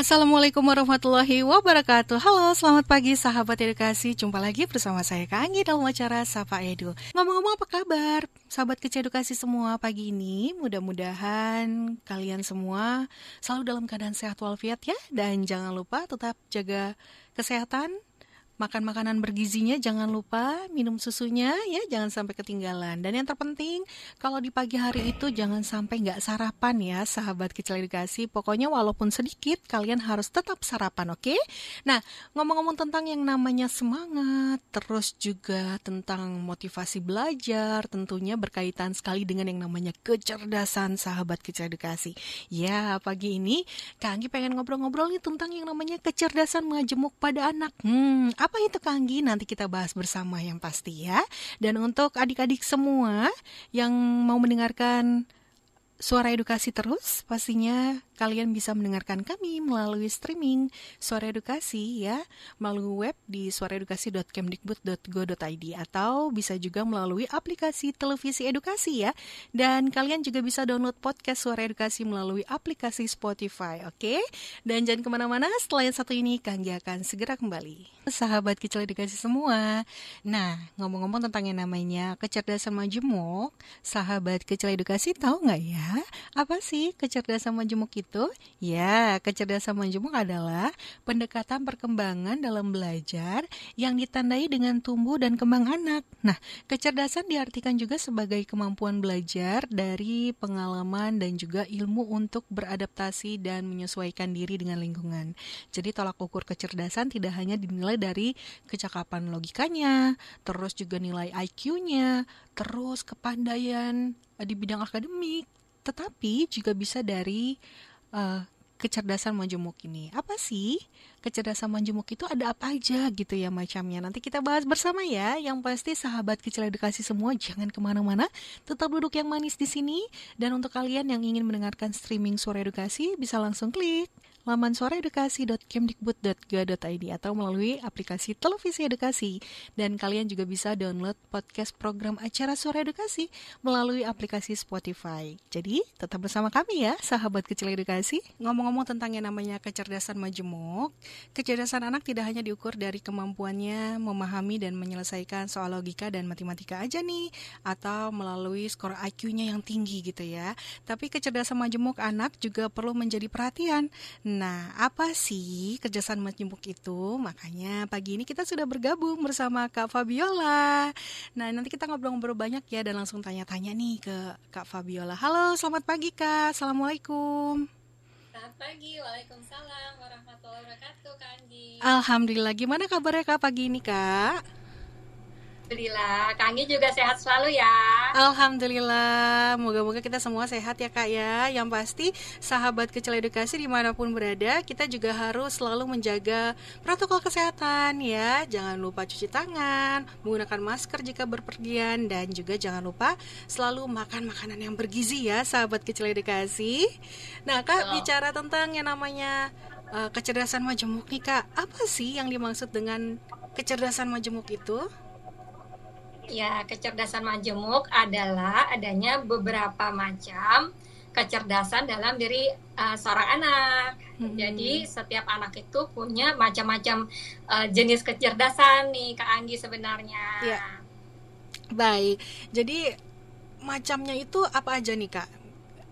Assalamualaikum warahmatullahi wabarakatuh. Halo, selamat pagi sahabat edukasi Jumpa lagi bersama saya Kak Anggi dalam acara Sapa Edu. Ngomong-ngomong apa kabar? Sahabat kecil edukasi semua pagi ini? Mudah-mudahan kalian semua selalu dalam keadaan sehat walafiat ya. Dan jangan lupa tetap jaga kesehatan makan makanan bergizinya jangan lupa minum susunya ya jangan sampai ketinggalan. Dan yang terpenting kalau di pagi hari itu jangan sampai nggak sarapan ya sahabat kecil edukasi pokoknya walaupun sedikit kalian harus tetap sarapan oke? Nah ngomong-ngomong tentang yang namanya semangat terus juga tentang motivasi belajar tentunya berkaitan sekali dengan yang namanya kecerdasan sahabat kecil edukasi ya pagi ini Kak pengen ngobrol-ngobrol nih tentang yang namanya kecerdasan menjemuk pada anak. Hmm apa itu Kanggi? Nanti kita bahas bersama yang pasti ya. Dan untuk adik-adik semua yang mau mendengarkan suara edukasi terus, pastinya kalian bisa mendengarkan kami melalui streaming Suara Edukasi ya, melalui web di suaraedukasi.kemdikbud.go.id atau bisa juga melalui aplikasi televisi edukasi ya. Dan kalian juga bisa download podcast Suara Edukasi melalui aplikasi Spotify, oke? Dan jangan ke mana-mana, setelah yang satu ini Kanggi akan segera kembali. Sahabat kecil edukasi semua, nah ngomong-ngomong tentang yang namanya kecerdasan majemuk, sahabat kecil edukasi tahu nggak ya? Apa sih kecerdasan majemuk itu? Itu? Ya, kecerdasan majemuk adalah pendekatan perkembangan dalam belajar yang ditandai dengan tumbuh dan kembang anak. Nah, kecerdasan diartikan juga sebagai kemampuan belajar dari pengalaman dan juga ilmu untuk beradaptasi dan menyesuaikan diri dengan lingkungan. Jadi tolak ukur kecerdasan tidak hanya dinilai dari kecakapan logikanya, terus juga nilai IQ-nya, terus kepandaian di bidang akademik, tetapi juga bisa dari uh, kecerdasan majemuk ini. Apa sih kecerdasan majemuk itu ada apa aja gitu ya macamnya. Nanti kita bahas bersama ya. Yang pasti sahabat kecil edukasi semua jangan ke mana-mana. Tetap duduk yang manis di sini. Dan untuk kalian yang ingin mendengarkan streaming suara edukasi bisa langsung klik laman suaraedukasi.kemdikbud.go.id atau melalui aplikasi televisi edukasi. Dan kalian juga bisa download podcast program acara Suara Edukasi melalui aplikasi Spotify. Jadi, tetap bersama kami ya, sahabat kecil edukasi. Ngomong-ngomong tentang yang namanya kecerdasan majemuk, kecerdasan anak tidak hanya diukur dari kemampuannya memahami dan menyelesaikan soal logika dan matematika aja nih, atau melalui skor IQ-nya yang tinggi gitu ya. Tapi kecerdasan majemuk anak juga perlu menjadi perhatian. Nah, apa sih kerjasama majemuk itu? Makanya pagi ini kita sudah bergabung bersama Kak Fabiola. Nah, nanti kita ngobrol-ngobrol banyak ya dan langsung tanya-tanya nih ke Kak Fabiola. Halo, selamat pagi Kak. Assalamualaikum. Selamat pagi, Waalaikumsalam warahmatullahi. Alhamdulillah, gimana kabarnya Kak pagi ini Kak? Alhamdulillah, Kak Anggi juga sehat selalu ya. Alhamdulillah, moga-moga kita semua sehat ya kak ya. Yang pasti sahabat kecil edukasi di mana pun berada, kita juga harus selalu menjaga protokol kesehatan ya. Jangan lupa cuci tangan, menggunakan masker jika berpergian, dan juga jangan lupa selalu makan makanan yang bergizi ya, sahabat kecil edukasi. Nah kak, oh. bicara tentang yang namanya uh, kecerdasan majemuk nih kak, apa sih yang dimaksud dengan kecerdasan majemuk itu? Ya, kecerdasan majemuk adalah adanya beberapa macam kecerdasan dalam diri uh, seorang anak. Hmm. Jadi setiap anak itu punya macam-macam uh, jenis kecerdasan nih Kak Anggi sebenarnya. Ya. Baik. Jadi macamnya itu apa aja nih Kak?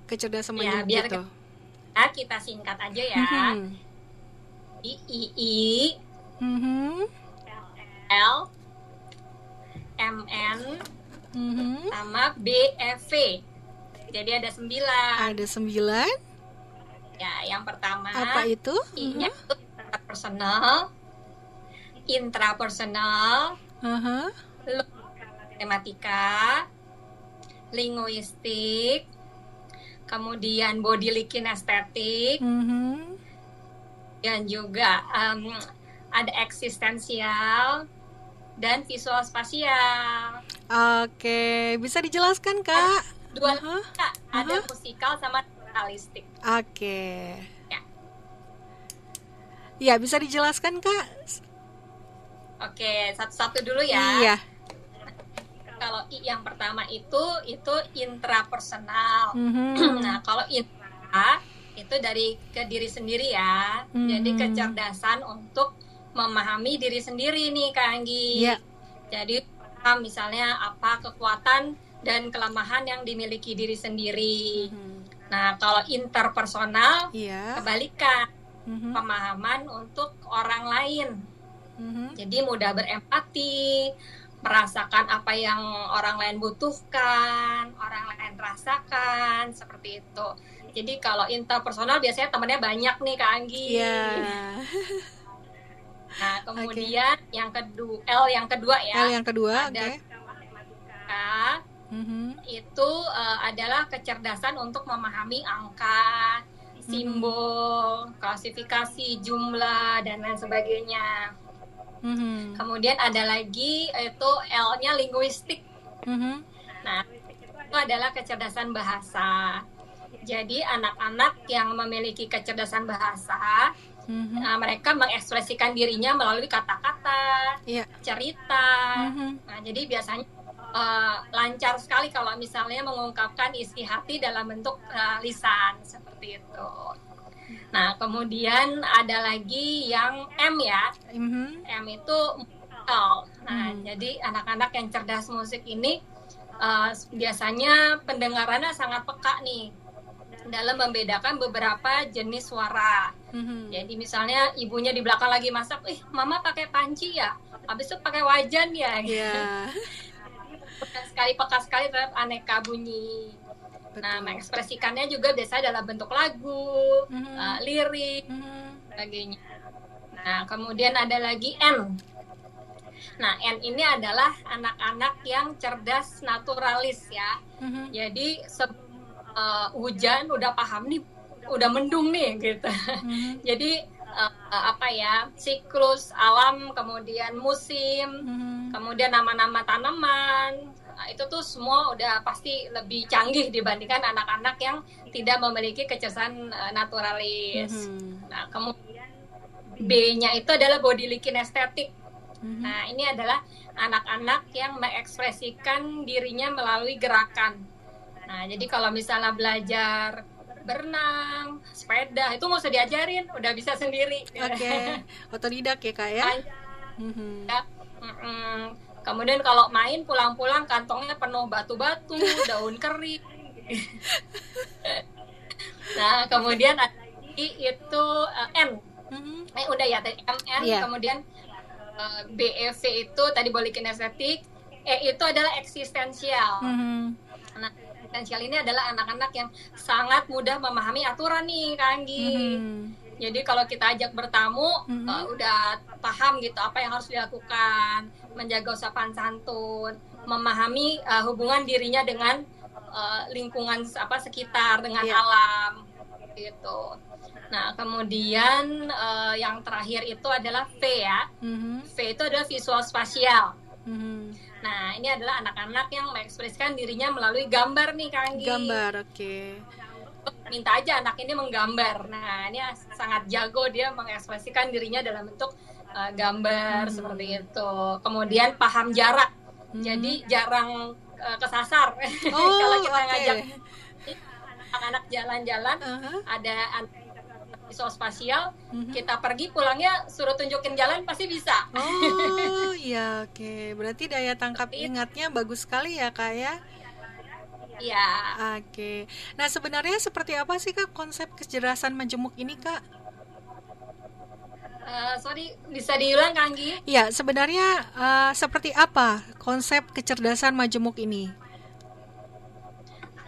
Kecerdasan ya, biar itu. Kita, kita singkat aja ya. Hmm. I I I. Hmm. L L MN mm-hmm. sama BFV. Jadi ada sembilan. Ada sembilan. Ya, yang pertama. Apa itu? I-nya mm-hmm. personal, intrapersonal, uh-huh. matematika, linguistik, kemudian body kinestetik, mm-hmm. Dan juga um, ada eksistensial, dan visual spasial. Oke, bisa dijelaskan kak? Dua Uh-huh. Kak, ada Uh-huh. musikal sama realistik. Oke. Ya. Ya, bisa dijelaskan kak? Oke, satu-satu dulu ya. Iya. Kalau I yang pertama itu itu intrapersonal. Mhm. nah, kalau intra itu dari ke diri sendiri ya. Jadi Mhm. kecerdasan untuk memahami diri sendiri nih Kak Anggi. Iya. Jadi paham misalnya apa kekuatan dan kelemahan yang dimiliki diri sendiri. Mhm. Nah, kalau interpersonal Iya. kebalikan Mhm. pemahaman untuk orang lain. Mhm. Jadi mudah berempati, merasakan apa yang orang lain butuhkan, orang lain rasakan, seperti itu. Jadi kalau interpersonal biasanya temennya banyak nih Kak Anggi. Iya. Nah, kemudian yang kedua L yang kedua ya. L yang kedua, ada matematika Mhm. itu eh, adalah kecerdasan untuk memahami angka, simbol, klasifikasi, jumlah dan lain sebagainya. Mhm. Kemudian ada lagi itu L-nya linguistik. Mhm. Nah, itu adalah kecerdasan bahasa. Jadi anak-anak yang memiliki kecerdasan bahasa, Mhm. nah, mereka mengekspresikan dirinya melalui kata-kata, Iya. cerita. Mhm. Nah, jadi biasanya eh, lancar sekali kalau misalnya mengungkapkan isi hati dalam bentuk eh, lisan seperti itu. Nah, kemudian ada lagi yang M ya. Mhm. M itu musikal. Nah, Hmm. jadi anak-anak yang cerdas musik ini uh, biasanya pendengarannya sangat peka nih dalam membedakan beberapa jenis suara. Mhm. Jadi misalnya ibunya di belakang lagi masak, ih mama pakai panci ya, habis itu pakai wajan ya. Iya. Peka sekali peka sekali terhadap aneka bunyi. Nah, Betul. mengekspresikannya juga biasanya dalam bentuk lagu, Mhm. uh, lirik, Mhm. sebagainya. Nah, kemudian ada lagi N. Nah, N ini adalah anak-anak yang cerdas naturalis ya. Mhm. Jadi se- uh, hujan udah paham nih, udah mendung nih gitu. Mhm. Jadi uh, apa ya siklus alam, kemudian musim, Mhm. kemudian nama-nama tanaman. Nah, itu tuh semua udah pasti lebih canggih dibandingkan anak-anak yang tidak memiliki kecerdasan uh, naturalis. Mhm. Nah, kemudian B-nya itu adalah body kinestetik. Mhm. Nah, ini adalah anak-anak yang mengekspresikan dirinya melalui gerakan. Nah, jadi kalau misalnya belajar berenang, sepeda, itu nggak usah diajarin, udah bisa sendiri. Oke, otodidak ya kak ya. Mhm. Ya, mm-mm. Kemudian kalau main pulang-pulang kantongnya penuh batu-batu, daun kering. nah, kemudian ada lagi itu eh, M. Mhm. Eh udah ya tadi MN, Iya. kemudian eh, BEV itu tadi boleh kinestetik, E itu adalah eksistensial. Mhm. Nah, eksistensial ini adalah anak-anak yang sangat mudah memahami aturan nih, Kak Anggi. Jadi kalau kita ajak bertamu, Mhm. eh, udah paham gitu apa yang harus dilakukan, menjaga usapan santun, memahami eh, hubungan dirinya dengan eh, lingkungan apa sekitar, dengan Iya. alam, gitu. Nah kemudian eh, yang terakhir itu adalah V ya. Mhm. V itu adalah visual spasial. Mhm. Nah ini adalah anak-anak yang mengekspresikan dirinya melalui gambar nih, Kak Anggi Gambar, oke. Minta aja anak ini menggambar. Nah, ini sangat jago dia mengekspresikan dirinya dalam bentuk uh, gambar Hmm. seperti itu. Kemudian paham jarak. Mhm. Jadi jarang uh, kesasar. Oh, Kalau kita oke. ngajak anak-anak jalan-jalan, Aha. ada anak visual spasial, Mhm. kita pergi pulangnya suruh tunjukin jalan pasti bisa. Oh, iya oke. Berarti daya tangkap ingatnya bagus sekali ya, Kak ya. Ya, Oke. Nah, sebenarnya seperti apa sih Kak konsep kecerdasan majemuk ini, Kak? uh, sorry bisa diulang Kanggi? Ya, sebenarnya eh, seperti apa konsep kecerdasan majemuk ini?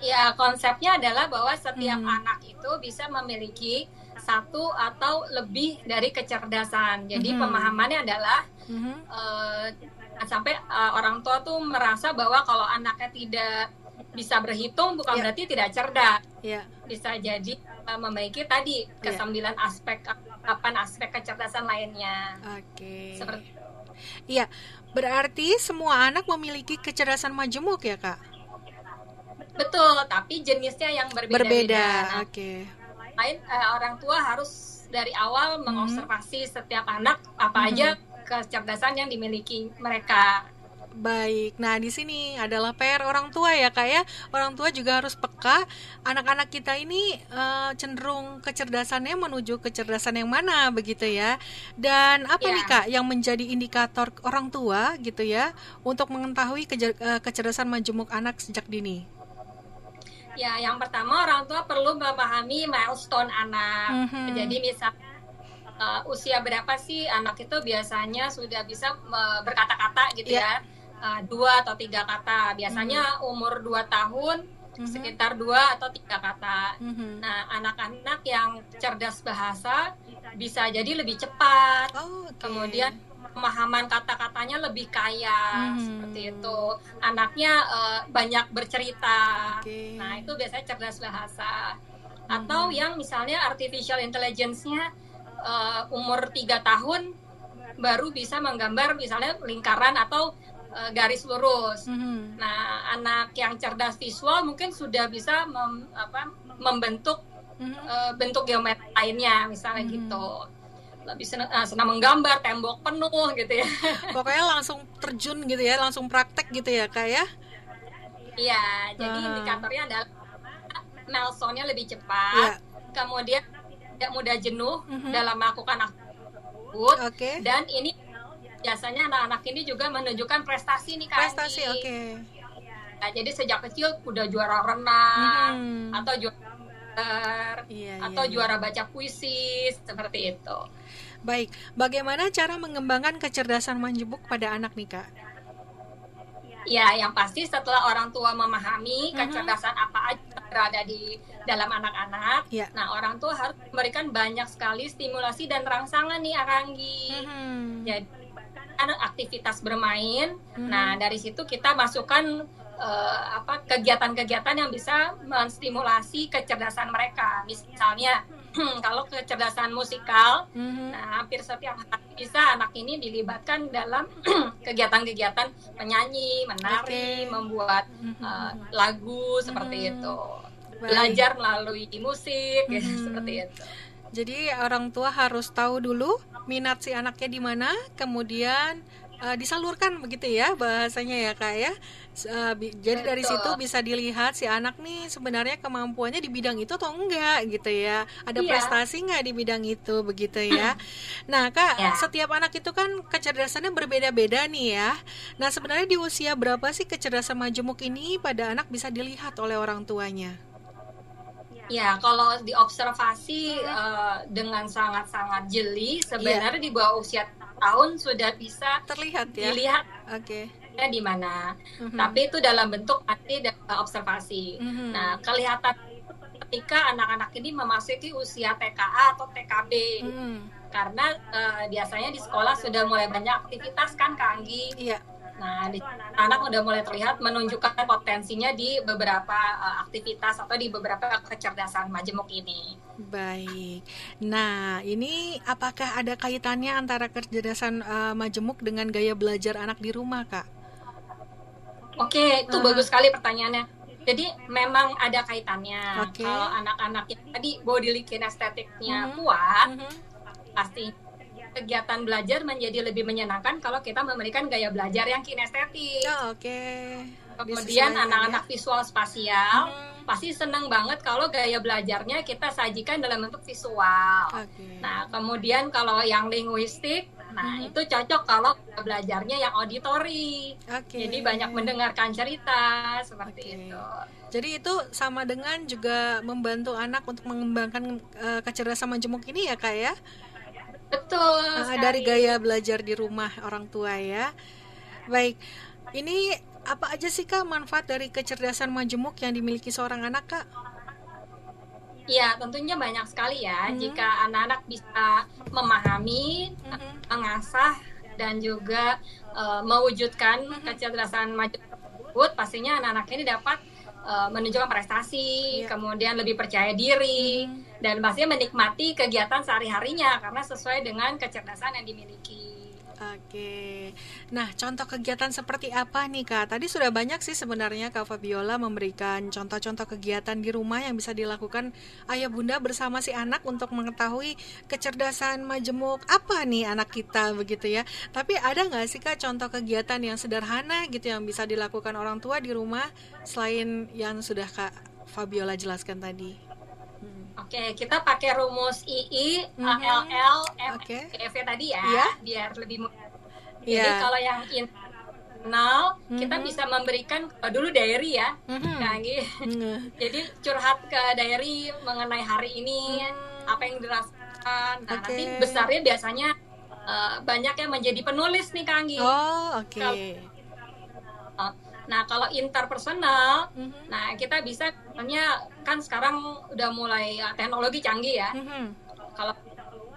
Ya, konsepnya adalah bahwa setiap Hmm. anak itu bisa memiliki satu atau lebih dari kecerdasan. Jadi Mhm. pemahamannya adalah eh, jangan sampai eh, orang tua tuh merasa bahwa kalau anaknya tidak bisa berhitung bukan Ya. berarti tidak cerdas. Ya. Bisa jadi eh, memiliki tadi Ya. kesembilan aspek delapan aspek kecerdasan lainnya. Oke. Seperti Iya, berarti semua anak memiliki kecerdasan majemuk ya kak? Betul, tapi jenisnya yang berbeda-beda. Berbeda, Nah, oke. lain eh, orang tua harus dari awal mengobservasi setiap anak apa Hmm. aja kecerdasan yang dimiliki mereka. Baik, nah di sini adalah PR orang tua ya kak ya. Orang tua juga harus peka. Anak-anak kita ini eh, cenderung kecerdasannya menuju kecerdasan yang mana begitu ya. Dan apa Ya. nih kak yang menjadi indikator orang tua gitu ya untuk mengetahui eh, kecerdasan majemuk anak sejak dini? Ya, yang pertama orang tua perlu memahami milestone anak. Mhm. Jadi misalnya uh, usia berapa sih anak itu biasanya sudah bisa uh, berkata-kata gitu Ya. ya, Uh, dua atau tiga kata. Biasanya umur dua tahun Mhm. sekitar dua atau tiga kata. Mhm. Nah, anak-anak yang cerdas bahasa bisa jadi lebih cepat. Oh, oke. Kemudian pemahaman kata-katanya lebih kaya Mhm. seperti itu. Anaknya uh, banyak bercerita. Oke. Nah, itu biasanya cerdas bahasa. Atau Mhm. yang misalnya artificial intelligence-nya uh, umur 3 tahun baru bisa menggambar misalnya lingkaran atau uh, garis lurus. Mhm. Nah, anak yang cerdas visual mungkin sudah bisa mem- apa, membentuk Mhm. uh, bentuk geometri lainnya misalnya Mhm. gitu. Lebih senang, uh, senang menggambar tembok penuh gitu ya. Pokoknya langsung terjun gitu ya, langsung praktek gitu ya kak ya. Iya, jadi Ah. indikatornya adalah milestone-nya lebih cepat, kemudian tidak mudah jenuh Mhm. dalam melakukan aktivitas tersebut, Oke. dan ini biasanya anak-anak ini juga menunjukkan prestasi nih Kak Prestasi, oke. Nah, jadi sejak kecil udah juara renang Mhm. atau juara gambar, Iya, atau iya, iya. juara baca puisi seperti itu. Baik, bagaimana cara mengembangkan kecerdasan majemuk pada anak nih kak? Ya, yang pasti setelah orang tua memahami Mhm. kecerdasan apa aja yang berada di dalam anak-anak, Ya. nah orang tua harus memberikan banyak sekali stimulasi dan rangsangan nih Aranggi. Mhm. Jadi ada aktivitas bermain. Mhm. Nah, dari situ kita masukkan eh, apa kegiatan-kegiatan yang bisa menstimulasi kecerdasan mereka. Misalnya kalau kecerdasan musikal, Mhm. Nah, hampir setiap hari bisa anak ini dilibatkan dalam kegiatan-kegiatan menyanyi, menari, Oke. membuat uh, lagu seperti Mhm. itu. Baik. Belajar melalui musik ya, Mhm. seperti itu. Jadi orang tua harus tahu dulu minat si anaknya di mana, kemudian eh, disalurkan begitu ya bahasanya ya kak ya. Bi- jadi dari situ bisa dilihat si anak nih sebenarnya kemampuannya di bidang itu atau enggak gitu ya. Ada Iya. prestasi nggak di bidang itu begitu ya. Nah kak, Ya. setiap anak itu kan kecerdasannya berbeda-beda nih ya. Nah sebenarnya di usia berapa sih kecerdasan majemuk ini pada anak bisa dilihat oleh orang tuanya? Ya, kalau diobservasi eh, dengan sangat-sangat jeli, sebenarnya di bawah usia tahun sudah bisa Terlihat ya. dilihat Oke. di mana. Mhm. Tapi itu dalam bentuk nanti observasi. Mhm. Nah, kelihatan ketika anak-anak ini memasuki usia TKA atau TKB. Mhm. karena eh, biasanya di sekolah sudah mulai banyak aktivitas kan Kak Anggi. Iya. Nah, di, anak udah mulai terlihat menunjukkan potensinya di beberapa eh, aktivitas atau di beberapa kecerdasan majemuk ini. Baik. Nah, ini apakah ada kaitannya antara kecerdasan eh, majemuk dengan gaya belajar anak di rumah, Kak? Oke, itu Ah. bagus sekali pertanyaannya. Jadi memang ada kaitannya. Oke. Kalau anak-anak yang tadi body kinestetiknya Mhm. kuat, Mhm. pasti kegiatan belajar menjadi lebih menyenangkan kalau kita memberikan gaya belajar yang kinestetik. Oh, Oke. Kemudian Disesuaikan anak-anak visual spasial Mhm. pasti senang banget kalau gaya belajarnya kita sajikan dalam bentuk visual. Oke. Nah, kemudian kalau yang linguistik, nah Mhm. itu cocok kalau belajarnya yang auditori. Oke. Jadi banyak mendengarkan cerita seperti Oke. itu. Jadi itu sama dengan juga membantu anak untuk mengembangkan eh, kecerdasan majemuk ini ya, Kak ya? Betul. Sekali. dari gaya belajar di rumah orang tua ya. Baik. Ini apa aja sih Kak manfaat dari kecerdasan majemuk yang dimiliki seorang anak, Kak? Ya, tentunya banyak sekali ya Mhm. jika anak-anak bisa memahami, Mhm. mengasah dan juga eh, mewujudkan Mhm. kecerdasan majemuk tersebut, pastinya anak-anak ini dapat eh, menunjukkan prestasi, Iya. kemudian lebih percaya diri Mhm. Dan pastinya menikmati kegiatan sehari-harinya karena sesuai dengan kecerdasan yang dimiliki. Oke. Nah, contoh kegiatan seperti apa nih Kak? Tadi sudah banyak sih sebenarnya Kak Fabiola memberikan contoh-contoh kegiatan di rumah yang bisa dilakukan ayah bunda bersama si anak untuk mengetahui kecerdasan majemuk apa nih anak kita begitu ya. Tapi ada nggak sih Kak contoh kegiatan yang sederhana gitu yang bisa dilakukan orang tua di rumah selain yang sudah Kak Fabiola jelaskan tadi? Oke, kita pakai rumus II, mm -hmm. ALL, M, okay. EV tadi ya, yeah. biar lebih mudah. Yeah. Jadi kalau yang internal, mm -hmm. kita bisa memberikan uh, dulu diary ya, mm -hmm. Mm -hmm. Jadi curhat ke diary mengenai hari ini, mm. apa yang dirasakan. Nah, okay. nanti besarnya biasanya uh, banyak yang menjadi penulis nih Kanggi. Oh, oke. Okay. Nah, kalau interpersonal, mm-hmm. nah kita bisa misalnya kan sekarang udah mulai ya, teknologi canggih ya. Mm-hmm. Kalau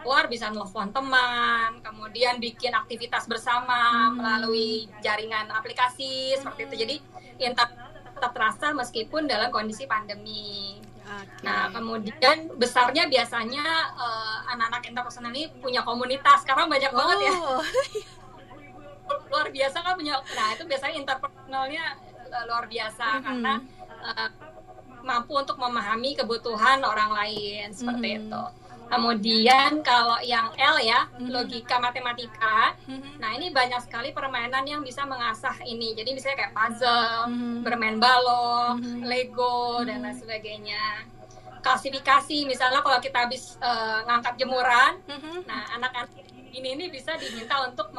keluar bisa nelfon teman, kemudian bikin aktivitas bersama mm-hmm. melalui jaringan aplikasi mm-hmm. seperti itu. Jadi inter tetap terasa meskipun dalam kondisi pandemi. Okay. Nah, kemudian besarnya biasanya uh, anak-anak interpersonal ini punya komunitas. Sekarang banyak oh. banget ya. Luar biasa kan punya nah itu biasanya interpersonalnya uh, luar biasa mm -hmm. karena uh, mampu untuk memahami kebutuhan orang lain seperti mm -hmm. itu. Kemudian kalau yang L ya, mm-hmm. logika matematika. Mm-hmm. Nah, ini banyak sekali permainan yang bisa mengasah ini. Jadi misalnya kayak puzzle, mm-hmm. bermain balon, mm-hmm. Lego mm-hmm. dan lain sebagainya. Klasifikasi misalnya kalau kita habis uh, ngangkat jemuran, mm-hmm. nah anak-anak ini ini bisa diminta untuk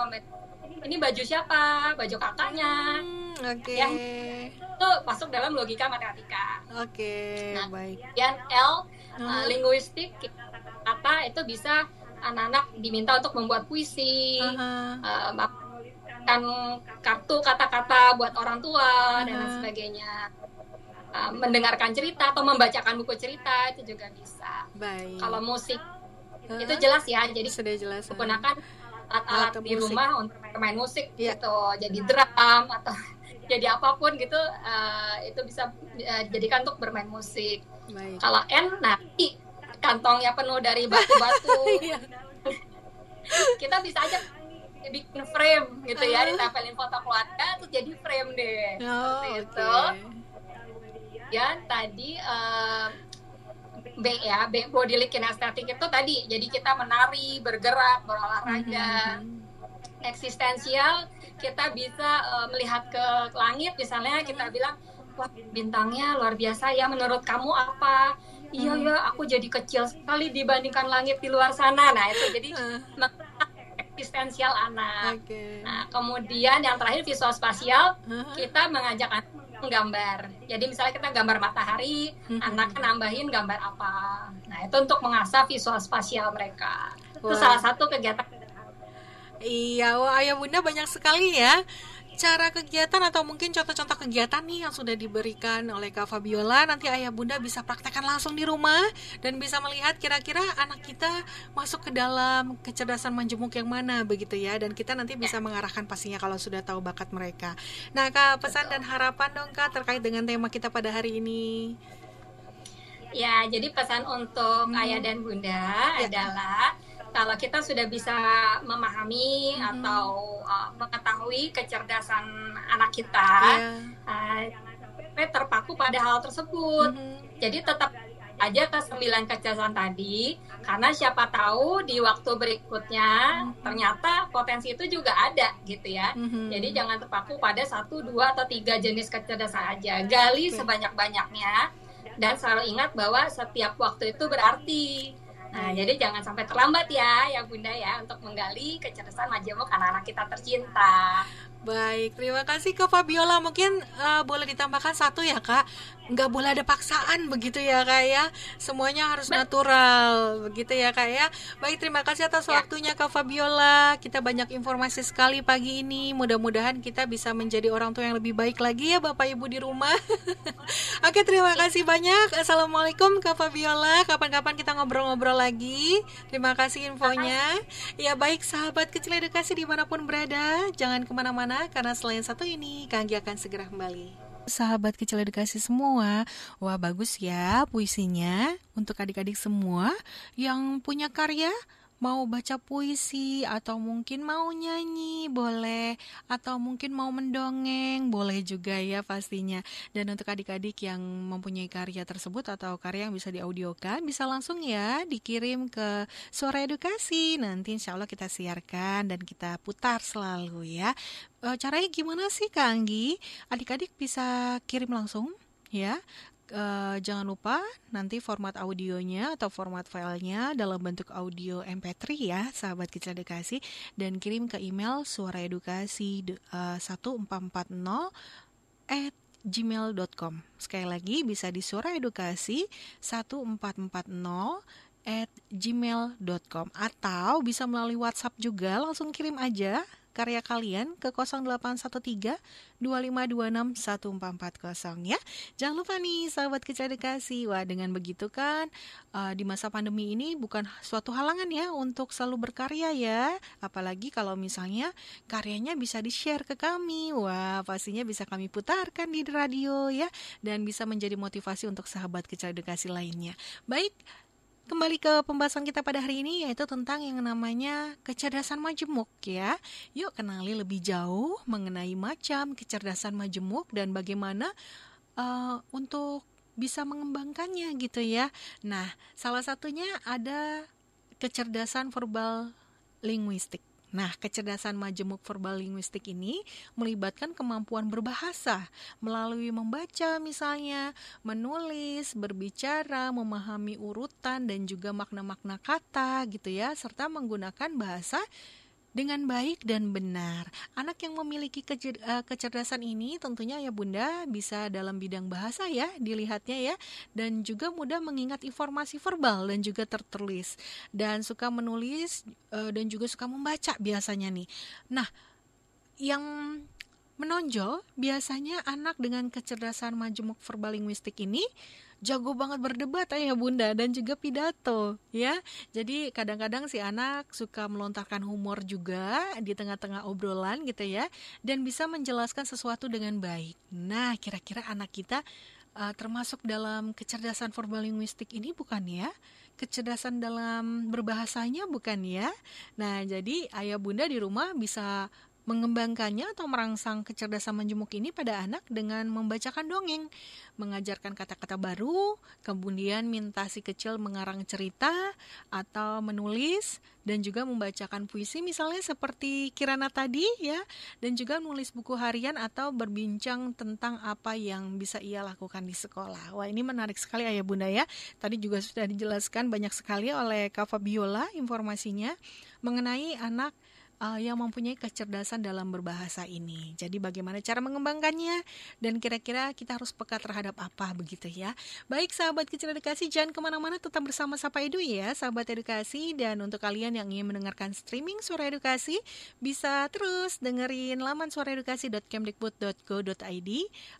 ini baju siapa? Baju kakaknya. Hmm, oke. Okay. yang itu masuk dalam logika matematika. Oke okay, nah, baik. yang L hmm. uh, linguistik apa itu bisa anak-anak diminta untuk membuat puisi uh, kan kartu kata-kata buat orang tua uh-huh. dan lain sebagainya. Uh, mendengarkan cerita atau membacakan buku cerita itu juga bisa. Baik. Kalau musik uh-huh. itu jelas ya jadi sudah jelas menggunakan alat-alat di rumah untuk bermain musik yeah. gitu jadi drum atau jadi apa pun gitu uh, itu bisa uh, jadikan untuk bermain musik. Baik. kalau N nanti kantongnya penuh dari batu-batu. Iya. kita bisa aja bikin frame gitu ya ditempelin foto keluarga terus jadi frame deh. Oh, itu. Ya tadi uh, B ya B body kinestetik itu tadi. Jadi kita menari bergerak berolahraga. Mm-hmm. eksistensial kita bisa uh, melihat ke langit. Misalnya kita bilang wah bintangnya luar biasa ya menurut kamu apa? Iya ya aku jadi kecil sekali dibandingkan langit di luar sana. Nah itu jadi uh. eksistensial anak. Okay. nah kemudian yang terakhir visual spasial. Uh-huh. kita mengajak anak gambar. Jadi misalnya kita gambar matahari, hmm. anak kan nambahin gambar apa. Nah itu untuk mengasah visual spasial mereka. Wah. Itu salah satu kegiatan. Iya, wah ayah bunda banyak sekali ya cara kegiatan atau mungkin contoh-contoh kegiatan nih yang sudah diberikan oleh Kak Fabiola nanti ayah bunda bisa praktekkan langsung di rumah dan bisa melihat kira-kira anak kita masuk ke dalam kecerdasan menjemuk yang mana begitu ya dan kita nanti bisa mengarahkan pastinya kalau sudah tahu bakat mereka. Nah Kak pesan dan harapan dong Kak terkait dengan tema kita pada hari ini. Ya, jadi pesan untuk hmm. ayah dan bunda ya. adalah kalau kita sudah bisa memahami hmm. atau uh, mengetahui kecerdasan anak kita, yeah. uh, terpaku pada hal tersebut. Hmm. Jadi tetap aja ke sembilan kecerdasan tadi, karena siapa tahu di waktu berikutnya hmm. ternyata potensi itu juga ada gitu ya. Hmm. Jadi jangan terpaku pada satu, dua atau tiga jenis kecerdasan aja, gali okay. sebanyak-banyaknya dan selalu ingat bahwa setiap waktu itu berarti Nah, jadi jangan sampai terlambat ya, ya Bunda ya, untuk menggali kecerdasan majemuk anak-anak kita tercinta. Baik, terima kasih ke Fabiola. Mungkin uh, boleh ditambahkan satu ya kak, nggak boleh ada paksaan begitu ya kak ya. Semuanya harus natural begitu ya kak ya. Baik, terima kasih atas ya. waktunya kak Fabiola. Kita banyak informasi sekali pagi ini. Mudah-mudahan kita bisa menjadi orang tua yang lebih baik lagi ya bapak ibu di rumah. Oke, terima kasih banyak. Assalamualaikum kak Fabiola. Kapan-kapan kita ngobrol-ngobrol lagi. Terima kasih infonya. Ya baik sahabat kecil edukasi di mana pun berada, jangan ke mana-mana karena selain satu ini Kanggi akan segera kembali. Sahabat kecil edukasi semua, wah bagus ya puisinya untuk adik-adik semua yang punya karya mau baca puisi atau mungkin mau nyanyi boleh atau mungkin mau mendongeng boleh juga ya pastinya. Dan untuk adik-adik yang mempunyai karya tersebut atau karya yang bisa diaudiokan bisa langsung ya dikirim ke Suara Edukasi. Nanti insya Allah kita siarkan dan kita putar selalu ya. E, caranya gimana sih Kak Anggi? Adik-adik bisa kirim langsung ya uh, jangan lupa nanti format audionya atau format filenya dalam bentuk audio MP3 ya, sahabat kecil edukasi. Dan kirim ke email suaraedukasi uh, 1440 at gmail.com Sekali lagi bisa di suaraedukasi 1440 at gmail.com Atau bisa melalui WhatsApp juga langsung kirim aja karya kalian ke 0813 2526 1440 ya. Jangan lupa nih sahabat kecil. Wah, dengan begitu kan uh, di masa pandemi ini bukan suatu halangan ya untuk selalu berkarya ya. Apalagi kalau misalnya karyanya bisa di-share ke kami. Wah, pastinya bisa kami putarkan di radio ya dan bisa menjadi motivasi untuk sahabat kecil lainnya. Baik, Kembali ke pembahasan kita pada hari ini yaitu tentang yang namanya kecerdasan majemuk ya. Yuk kenali lebih jauh mengenai macam kecerdasan majemuk dan bagaimana uh, untuk bisa mengembangkannya gitu ya. Nah, salah satunya ada kecerdasan verbal linguistik. Nah, kecerdasan majemuk verbal linguistik ini melibatkan kemampuan berbahasa melalui membaca misalnya, menulis, berbicara, memahami urutan dan juga makna-makna kata gitu ya, serta menggunakan bahasa dengan baik dan benar. Anak yang memiliki eh, kecerdasan ini tentunya ya Bunda bisa dalam bidang bahasa ya dilihatnya ya dan juga mudah mengingat informasi verbal dan juga tertulis dan suka menulis eh, dan juga suka membaca biasanya nih. Nah, yang menonjol biasanya anak dengan kecerdasan majemuk verbal linguistik ini jago banget berdebat ayah bunda dan juga pidato ya. Jadi kadang-kadang si anak suka melontarkan humor juga di tengah-tengah obrolan gitu ya dan bisa menjelaskan sesuatu dengan baik. Nah kira-kira anak kita uh, termasuk dalam kecerdasan verbal linguistik ini bukan ya? Kecerdasan dalam berbahasanya bukan ya? Nah jadi ayah bunda di rumah bisa mengembangkannya atau merangsang kecerdasan menjemuk ini pada anak dengan membacakan dongeng, mengajarkan kata-kata baru, kemudian minta si kecil mengarang cerita atau menulis dan juga membacakan puisi misalnya seperti Kirana tadi ya dan juga menulis buku harian atau berbincang tentang apa yang bisa ia lakukan di sekolah. Wah, ini menarik sekali Ayah Bunda ya. Tadi juga sudah dijelaskan banyak sekali oleh Kak Fabiola informasinya mengenai anak uh, yang mempunyai kecerdasan dalam berbahasa ini. Jadi bagaimana cara mengembangkannya dan kira-kira kita harus peka terhadap apa begitu ya. Baik sahabat kecil edukasi jangan ke mana-mana tetap bersama Sapa Edu ya sahabat edukasi dan untuk kalian yang ingin mendengarkan streaming suara edukasi bisa terus dengerin laman suaraedukasi.kemdikbud.go.id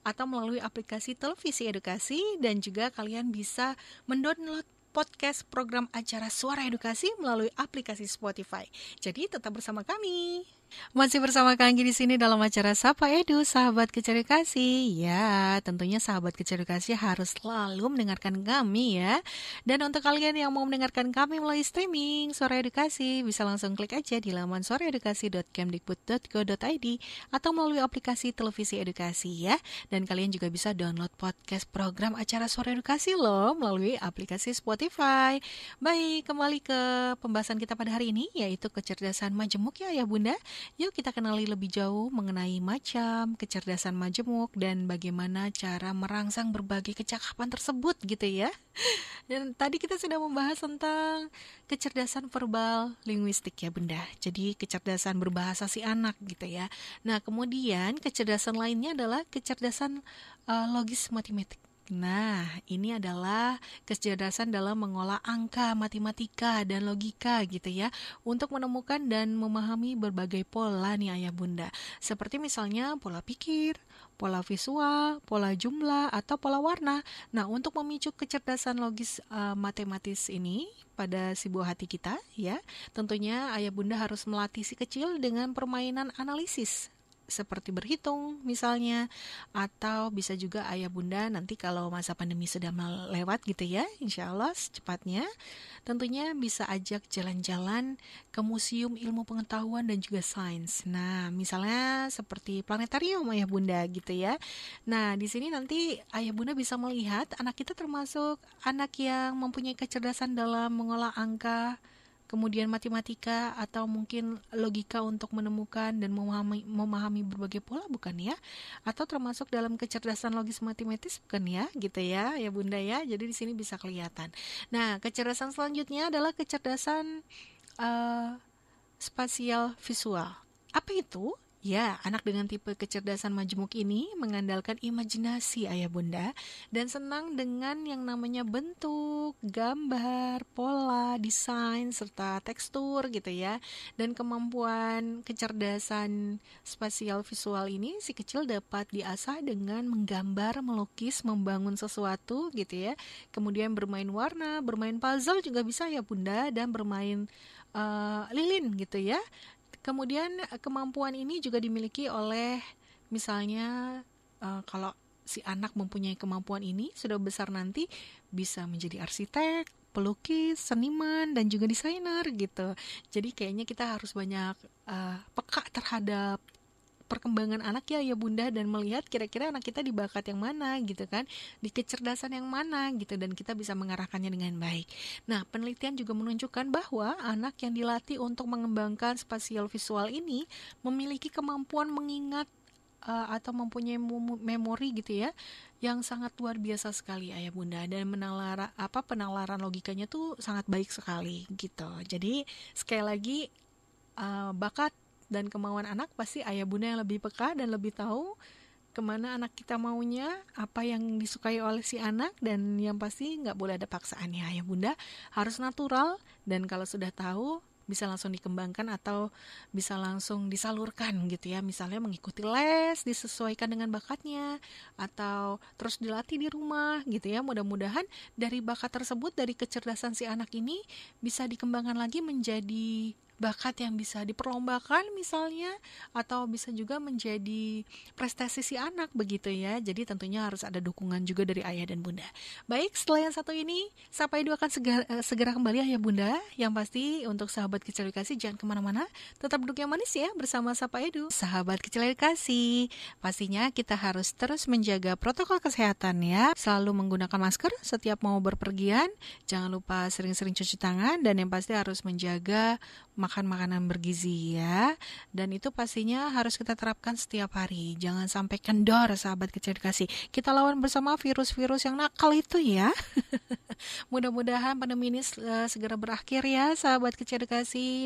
atau melalui aplikasi televisi edukasi dan juga kalian bisa mendownload podcast program acara Suara Edukasi melalui aplikasi Spotify. Jadi tetap bersama kami. Masih bersama Kang di sini dalam acara Sapa Edu, sahabat kecil edukasi. Ya, tentunya sahabat kecil edukasi harus selalu mendengarkan kami ya. Dan untuk kalian yang mau mendengarkan kami melalui streaming Suara Edukasi, bisa langsung klik aja di laman suaraedukasi.kemdikbud.go.id atau melalui aplikasi televisi edukasi ya. Dan kalian juga bisa download podcast program acara Suara Edukasi loh melalui aplikasi Spotify. Baik, kembali ke pembahasan kita pada hari ini yaitu kecerdasan majemuk ya ya Bunda. Yuk kita kenali lebih jauh mengenai macam, kecerdasan majemuk, dan bagaimana cara merangsang berbagai kecakapan tersebut gitu ya. Dan tadi kita sudah membahas tentang kecerdasan verbal linguistik ya bunda. Jadi kecerdasan berbahasa si anak gitu ya. Nah kemudian kecerdasan lainnya adalah kecerdasan uh, logis matematik. Nah, ini adalah kecerdasan dalam mengolah angka, matematika, dan logika gitu ya untuk menemukan dan memahami berbagai pola nih ayah bunda. Seperti misalnya pola pikir, pola visual, pola jumlah, atau pola warna. Nah, untuk memicu kecerdasan logis uh, matematis ini pada si buah hati kita ya, tentunya ayah bunda harus melatih si kecil dengan permainan analisis seperti berhitung misalnya atau bisa juga ayah bunda nanti kalau masa pandemi sudah melewat gitu ya insya Allah secepatnya. Tentunya bisa ajak jalan-jalan ke museum ilmu pengetahuan dan juga sains. Nah misalnya seperti planetarium ayah bunda gitu ya. Nah di sini nanti ayah bunda bisa melihat anak kita termasuk anak yang mempunyai kecerdasan dalam mengolah angka kemudian matematika atau mungkin logika untuk menemukan dan memahami, memahami berbagai pola bukan ya? Atau termasuk dalam kecerdasan logis matematis bukan ya? Gitu ya, ya Bunda ya. Jadi di sini bisa kelihatan. Nah, kecerdasan selanjutnya adalah kecerdasan uh, spasial visual. Apa itu? Ya, anak dengan tipe kecerdasan majemuk ini mengandalkan imajinasi ayah bunda dan senang dengan yang namanya bentuk, gambar, pola, desain, serta tekstur gitu ya. Dan kemampuan kecerdasan spasial visual ini si kecil dapat diasah dengan menggambar, melukis, membangun sesuatu gitu ya. Kemudian bermain warna, bermain puzzle juga bisa ya bunda dan bermain uh, lilin gitu ya Kemudian eh, kemampuan ini juga dimiliki oleh misalnya uh, kalau si anak mempunyai kemampuan ini sudah besar nanti bisa menjadi arsitek, pelukis, seniman dan juga desainer gitu. Jadi kayaknya kita harus banyak uh, peka terhadap perkembangan anak ya ya bunda dan melihat kira-kira anak kita di bakat yang mana gitu kan di kecerdasan yang mana gitu dan kita bisa mengarahkannya dengan baik. Nah penelitian juga menunjukkan bahwa anak yang dilatih untuk mengembangkan spasial visual ini memiliki kemampuan mengingat uh, atau mempunyai memori gitu ya yang sangat luar biasa sekali ayah bunda. Dan menalara apa penalaran logikanya tuh sangat baik sekali gitu. Jadi sekali lagi uh, bakat dan kemauan anak pasti ayah bunda yang lebih peka dan lebih tahu ke mana anak kita maunya, apa yang disukai oleh si anak, dan yang pasti nggak boleh ada paksaan. Ya ayah bunda, harus natural, dan kalau sudah tahu, bisa langsung dikembangkan atau bisa langsung disalurkan gitu ya. Misalnya mengikuti les disesuaikan dengan bakatnya atau terus dilatih di rumah gitu ya. Mudah-mudahan dari bakat tersebut dari kecerdasan si anak ini bisa dikembangkan lagi menjadi bakat yang bisa diperlombakan misalnya atau bisa juga menjadi prestasi si anak begitu ya. Jadi tentunya harus ada dukungan juga dari ayah dan bunda. Baik, setelah yang satu ini, sampai dua akan segera, eh, segera kembali ayah bunda. Yang pasti untuk sahabat kecil edukasi jangan ke mana-mana, tetap duduk yang manis ya bersama Sapa Edu. Sahabat kecil edukasi, pastinya kita harus terus menjaga protokol kesehatan ya. Selalu menggunakan masker setiap mau berpergian. Jangan lupa sering-sering cuci tangan dan yang pasti harus menjaga makan makanan bergizi ya. Dan itu pastinya harus kita terapkan setiap hari. Jangan sampai kendor sahabat kecil. Kita lawan bersama virus-virus yang nakal itu ya. Mudah-mudahan pandemi ini uh, segera berakhir ya sahabat kecil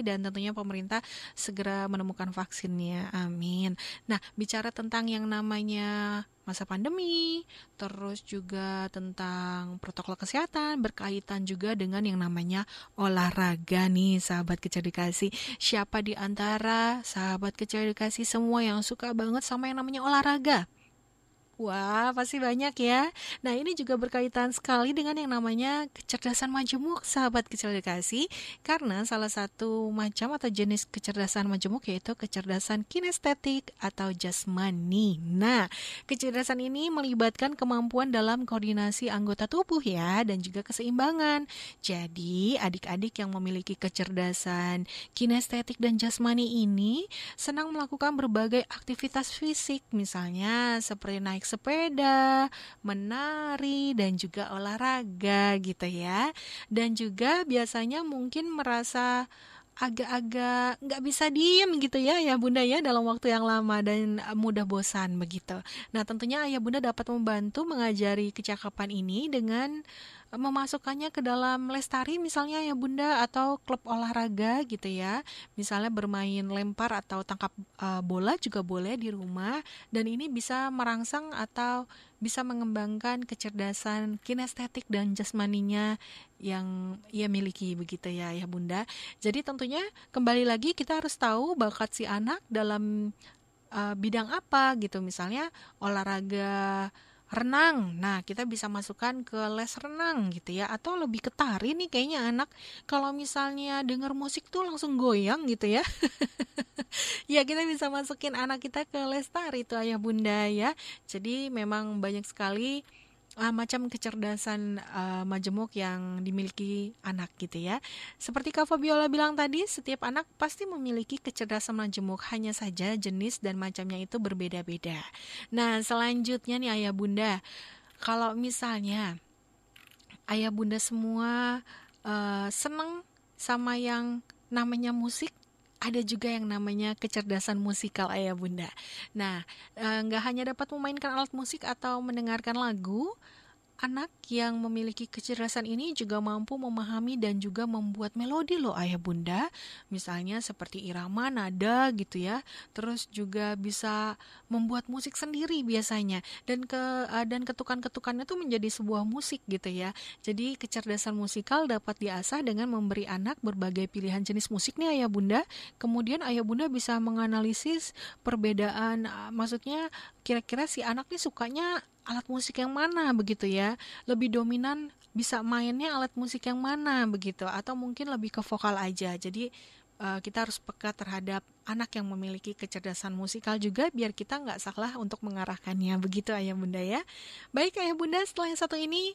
dan tentunya pemerintah segera menemukan vaksinnya. Amin. Nah, bicara tentang yang namanya masa pandemi, terus juga tentang protokol kesehatan berkaitan juga dengan yang namanya olahraga nih sahabat kecil dikasih. Siapa di antara sahabat kecil dikasih semua yang suka banget sama yang namanya olahraga? Wah, pasti banyak ya. Nah, ini juga berkaitan sekali dengan yang namanya kecerdasan majemuk, sahabat kecil dikasih. Karena salah satu macam atau jenis kecerdasan majemuk yaitu kecerdasan kinestetik atau jasmani. Nah, kecerdasan ini melibatkan kemampuan dalam koordinasi anggota tubuh ya, dan juga keseimbangan. Jadi, adik-adik yang memiliki kecerdasan kinestetik dan jasmani ini senang melakukan berbagai aktivitas fisik, misalnya seperti naik sepeda, menari, dan juga olahraga gitu ya. Dan juga biasanya mungkin merasa agak-agak nggak bisa diem gitu ya ya bunda ya dalam waktu yang lama dan mudah bosan begitu. Nah tentunya ayah bunda dapat membantu mengajari kecakapan ini dengan memasukkannya ke dalam lestari misalnya ya bunda atau klub olahraga gitu ya. Misalnya bermain lempar atau tangkap uh, bola juga boleh di rumah. Dan ini bisa merangsang atau bisa mengembangkan kecerdasan kinestetik dan jasmaninya yang ia miliki begitu ya ya bunda. Jadi tentunya kembali lagi kita harus tahu bakat si anak dalam uh, bidang apa gitu. Misalnya olahraga renang. Nah, kita bisa masukkan ke les renang gitu ya atau lebih ke tari nih kayaknya anak kalau misalnya denger musik tuh langsung goyang gitu ya. ya, kita bisa masukin anak kita ke les tari itu ayah bunda ya. Jadi memang banyak sekali uh, macam kecerdasan uh, majemuk yang dimiliki anak gitu ya. Seperti Kak Fabiola bilang tadi, setiap anak pasti memiliki kecerdasan majemuk, hanya saja jenis dan macamnya itu berbeda-beda. Nah, selanjutnya nih ayah bunda, kalau misalnya ayah bunda semua uh, seneng sama yang namanya musik, ada juga yang namanya kecerdasan musikal ayah bunda. Nah, nggak hanya dapat memainkan alat musik atau mendengarkan lagu, Anak yang memiliki kecerdasan ini juga mampu memahami dan juga membuat melodi loh ayah bunda, misalnya seperti irama, nada gitu ya. Terus juga bisa membuat musik sendiri biasanya dan ke uh, dan ketukan-ketukannya tuh menjadi sebuah musik gitu ya. Jadi kecerdasan musikal dapat diasah dengan memberi anak berbagai pilihan jenis musik nih ayah bunda. Kemudian ayah bunda bisa menganalisis perbedaan, uh, maksudnya kira-kira si anak nih sukanya alat musik yang mana begitu ya. Lebih dominan bisa mainnya alat musik yang mana begitu. Atau mungkin lebih ke vokal aja. Jadi uh, kita harus peka terhadap anak yang memiliki kecerdasan musikal juga biar kita nggak salah untuk mengarahkannya. Begitu ayah bunda ya. Baik ayah bunda setelah yang satu ini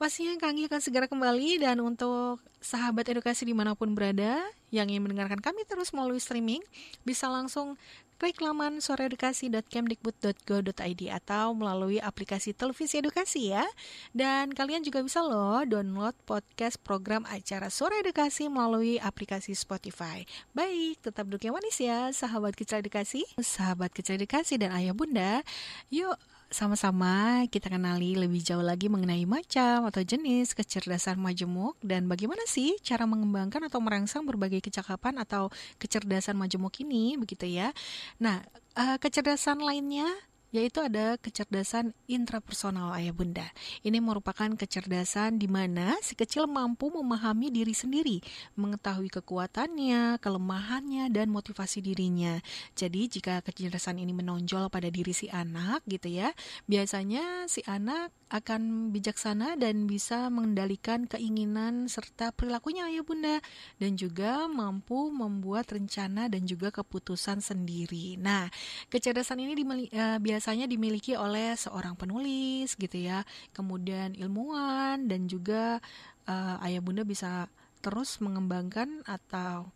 pastinya kami akan segera kembali dan untuk sahabat edukasi di mana pun berada yang ingin mendengarkan kami terus melalui streaming bisa langsung klik laman soreedukasi.kemdikbud.go.id atau melalui aplikasi televisi edukasi ya. Dan kalian juga bisa loh download podcast program acara Sore Edukasi melalui aplikasi Spotify. Baik, tetap duduk yang manis ya, sahabat kecil edukasi, sahabat kecil edukasi dan ayah bunda. Yuk sama-sama kita kenali lebih jauh lagi mengenai macam atau jenis kecerdasan majemuk dan bagaimana sih cara mengembangkan atau merangsang berbagai kecakapan atau kecerdasan majemuk ini begitu ya. Nah, uh, kecerdasan lainnya yaitu ada kecerdasan intrapersonal ayah bunda. Ini merupakan kecerdasan di mana si kecil mampu memahami diri sendiri, mengetahui kekuatannya, kelemahannya, dan motivasi dirinya. Jadi jika kecerdasan ini menonjol pada diri si anak gitu ya, biasanya si anak akan bijaksana dan bisa mengendalikan keinginan serta perilakunya ayah bunda dan juga mampu membuat rencana dan juga keputusan sendiri. Nah, kecerdasan ini dimili uh, biasanya dimiliki oleh seorang penulis gitu ya, kemudian ilmuwan dan juga uh, ayah bunda bisa terus mengembangkan atau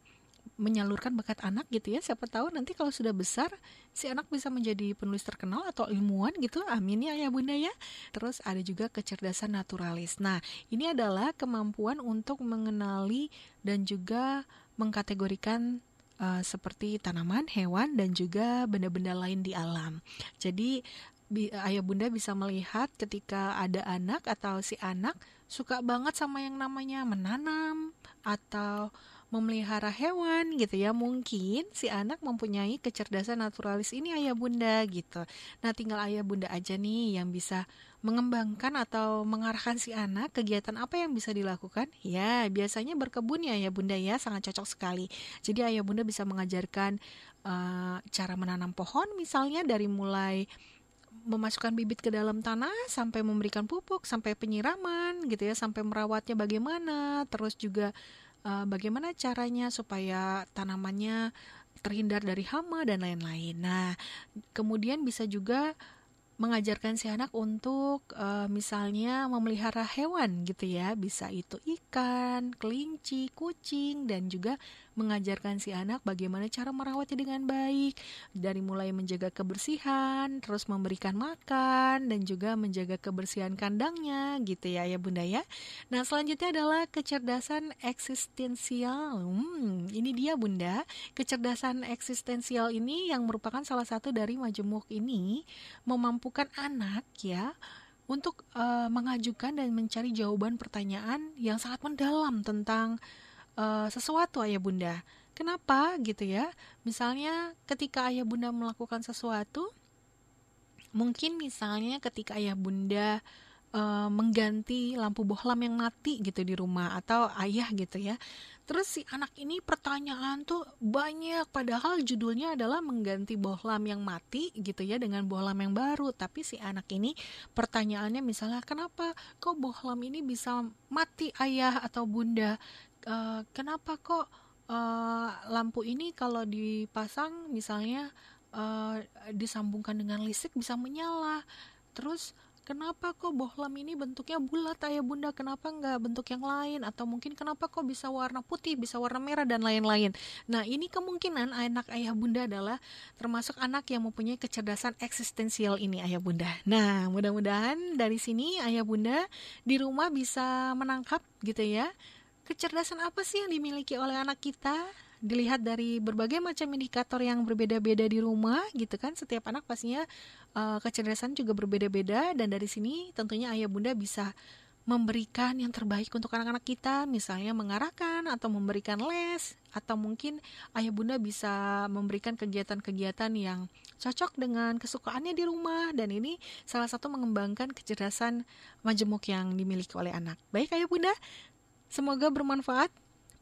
menyalurkan bakat anak gitu ya. Siapa tahu nanti kalau sudah besar si anak bisa menjadi penulis terkenal atau ilmuwan gitu. Amin ya ya bunda ya. Terus ada juga kecerdasan naturalis. Nah ini adalah kemampuan untuk mengenali dan juga mengkategorikan uh, seperti tanaman hewan dan juga benda-benda lain di alam. Jadi ayah bunda bisa melihat ketika ada anak atau si anak suka banget sama yang namanya menanam atau memelihara hewan gitu ya. Mungkin si anak mempunyai kecerdasan naturalis ini ayah bunda gitu. Nah tinggal ayah bunda aja nih yang bisa mengembangkan atau mengarahkan si anak kegiatan apa yang bisa dilakukan. Ya biasanya berkebun ya ayah bunda ya. Sangat cocok sekali. Jadi ayah bunda bisa mengajarkan uh, cara menanam pohon misalnya dari mulai memasukkan bibit ke dalam tanah sampai memberikan pupuk sampai penyiraman gitu ya sampai merawatnya bagaimana. Terus juga uh, bagaimana caranya supaya tanamannya terhindar dari hama dan lain-lain. Nah, kemudian bisa juga mengajarkan si anak untuk uh, misalnya memelihara hewan gitu ya bisa itu ikan, kelinci, kucing dan juga mengajarkan si anak bagaimana cara merawatnya dengan baik dari mulai menjaga kebersihan, terus memberikan makan dan juga menjaga kebersihan kandangnya gitu ya ya Bunda ya. Nah, selanjutnya adalah kecerdasan eksistensial. Hmm, ini dia Bunda. Kecerdasan eksistensial ini yang merupakan salah satu dari majemuk ini memampukan anak ya untuk uh, mengajukan dan mencari jawaban pertanyaan yang sangat mendalam tentang uh, sesuatu ayah bunda. Kenapa gitu ya? Misalnya ketika ayah bunda melakukan sesuatu, mungkin misalnya ketika ayah bunda uh, mengganti lampu bohlam yang mati gitu di rumah atau ayah gitu ya. Terus si anak ini pertanyaan tuh banyak padahal judulnya adalah mengganti bohlam yang mati gitu ya dengan bohlam yang baru. Tapi si anak ini pertanyaannya misalnya kenapa kok bohlam ini bisa mati ayah atau bunda? Uh, kenapa kok uh, lampu ini kalau dipasang misalnya uh, disambungkan dengan listrik bisa menyala? Terus kenapa kok bohlam ini bentuknya bulat? Ayah bunda kenapa nggak bentuk yang lain? Atau mungkin kenapa kok bisa warna putih bisa warna merah dan lain-lain? Nah ini kemungkinan anak ayah bunda adalah termasuk anak yang mempunyai kecerdasan eksistensial ini ayah bunda. Nah mudah-mudahan dari sini ayah bunda di rumah bisa menangkap gitu ya kecerdasan apa sih yang dimiliki oleh anak kita? Dilihat dari berbagai macam indikator yang berbeda-beda di rumah gitu kan? Setiap anak pastinya uh, kecerdasan juga berbeda-beda. Dan dari sini tentunya ayah bunda bisa memberikan yang terbaik untuk anak-anak kita. Misalnya mengarahkan atau memberikan les. Atau mungkin ayah bunda bisa memberikan kegiatan-kegiatan yang cocok dengan kesukaannya di rumah. Dan ini salah satu mengembangkan kecerdasan majemuk yang dimiliki oleh anak. Baik ayah bunda semoga bermanfaat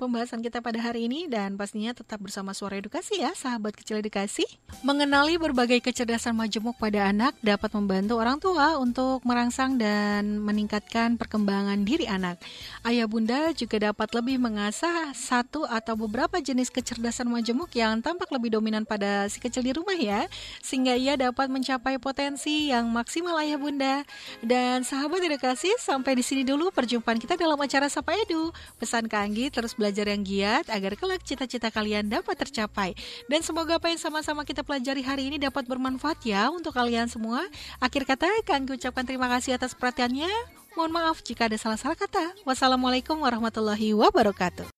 pembahasan kita pada hari ini dan pastinya tetap bersama Suara Edukasi ya, sahabat kecil edukasi. Mengenali berbagai kecerdasan majemuk pada anak dapat membantu orang tua untuk merangsang dan meningkatkan perkembangan diri anak. Ayah bunda juga dapat lebih mengasah satu atau beberapa jenis kecerdasan majemuk yang tampak lebih dominan pada si kecil di rumah ya, sehingga ia dapat mencapai potensi yang maksimal ayah bunda. Dan sahabat edukasi, sampai di sini dulu perjumpaan kita dalam acara Sapa Edu. Pesan Kanggi terus belajar belajar yang giat agar kelak cita-cita kalian dapat tercapai. Dan semoga apa yang sama-sama kita pelajari hari ini dapat bermanfaat ya untuk kalian semua. Akhir kata, kami ucapkan terima kasih atas perhatiannya. Mohon maaf jika ada salah-salah kata. Wassalamualaikum warahmatullahi wabarakatuh.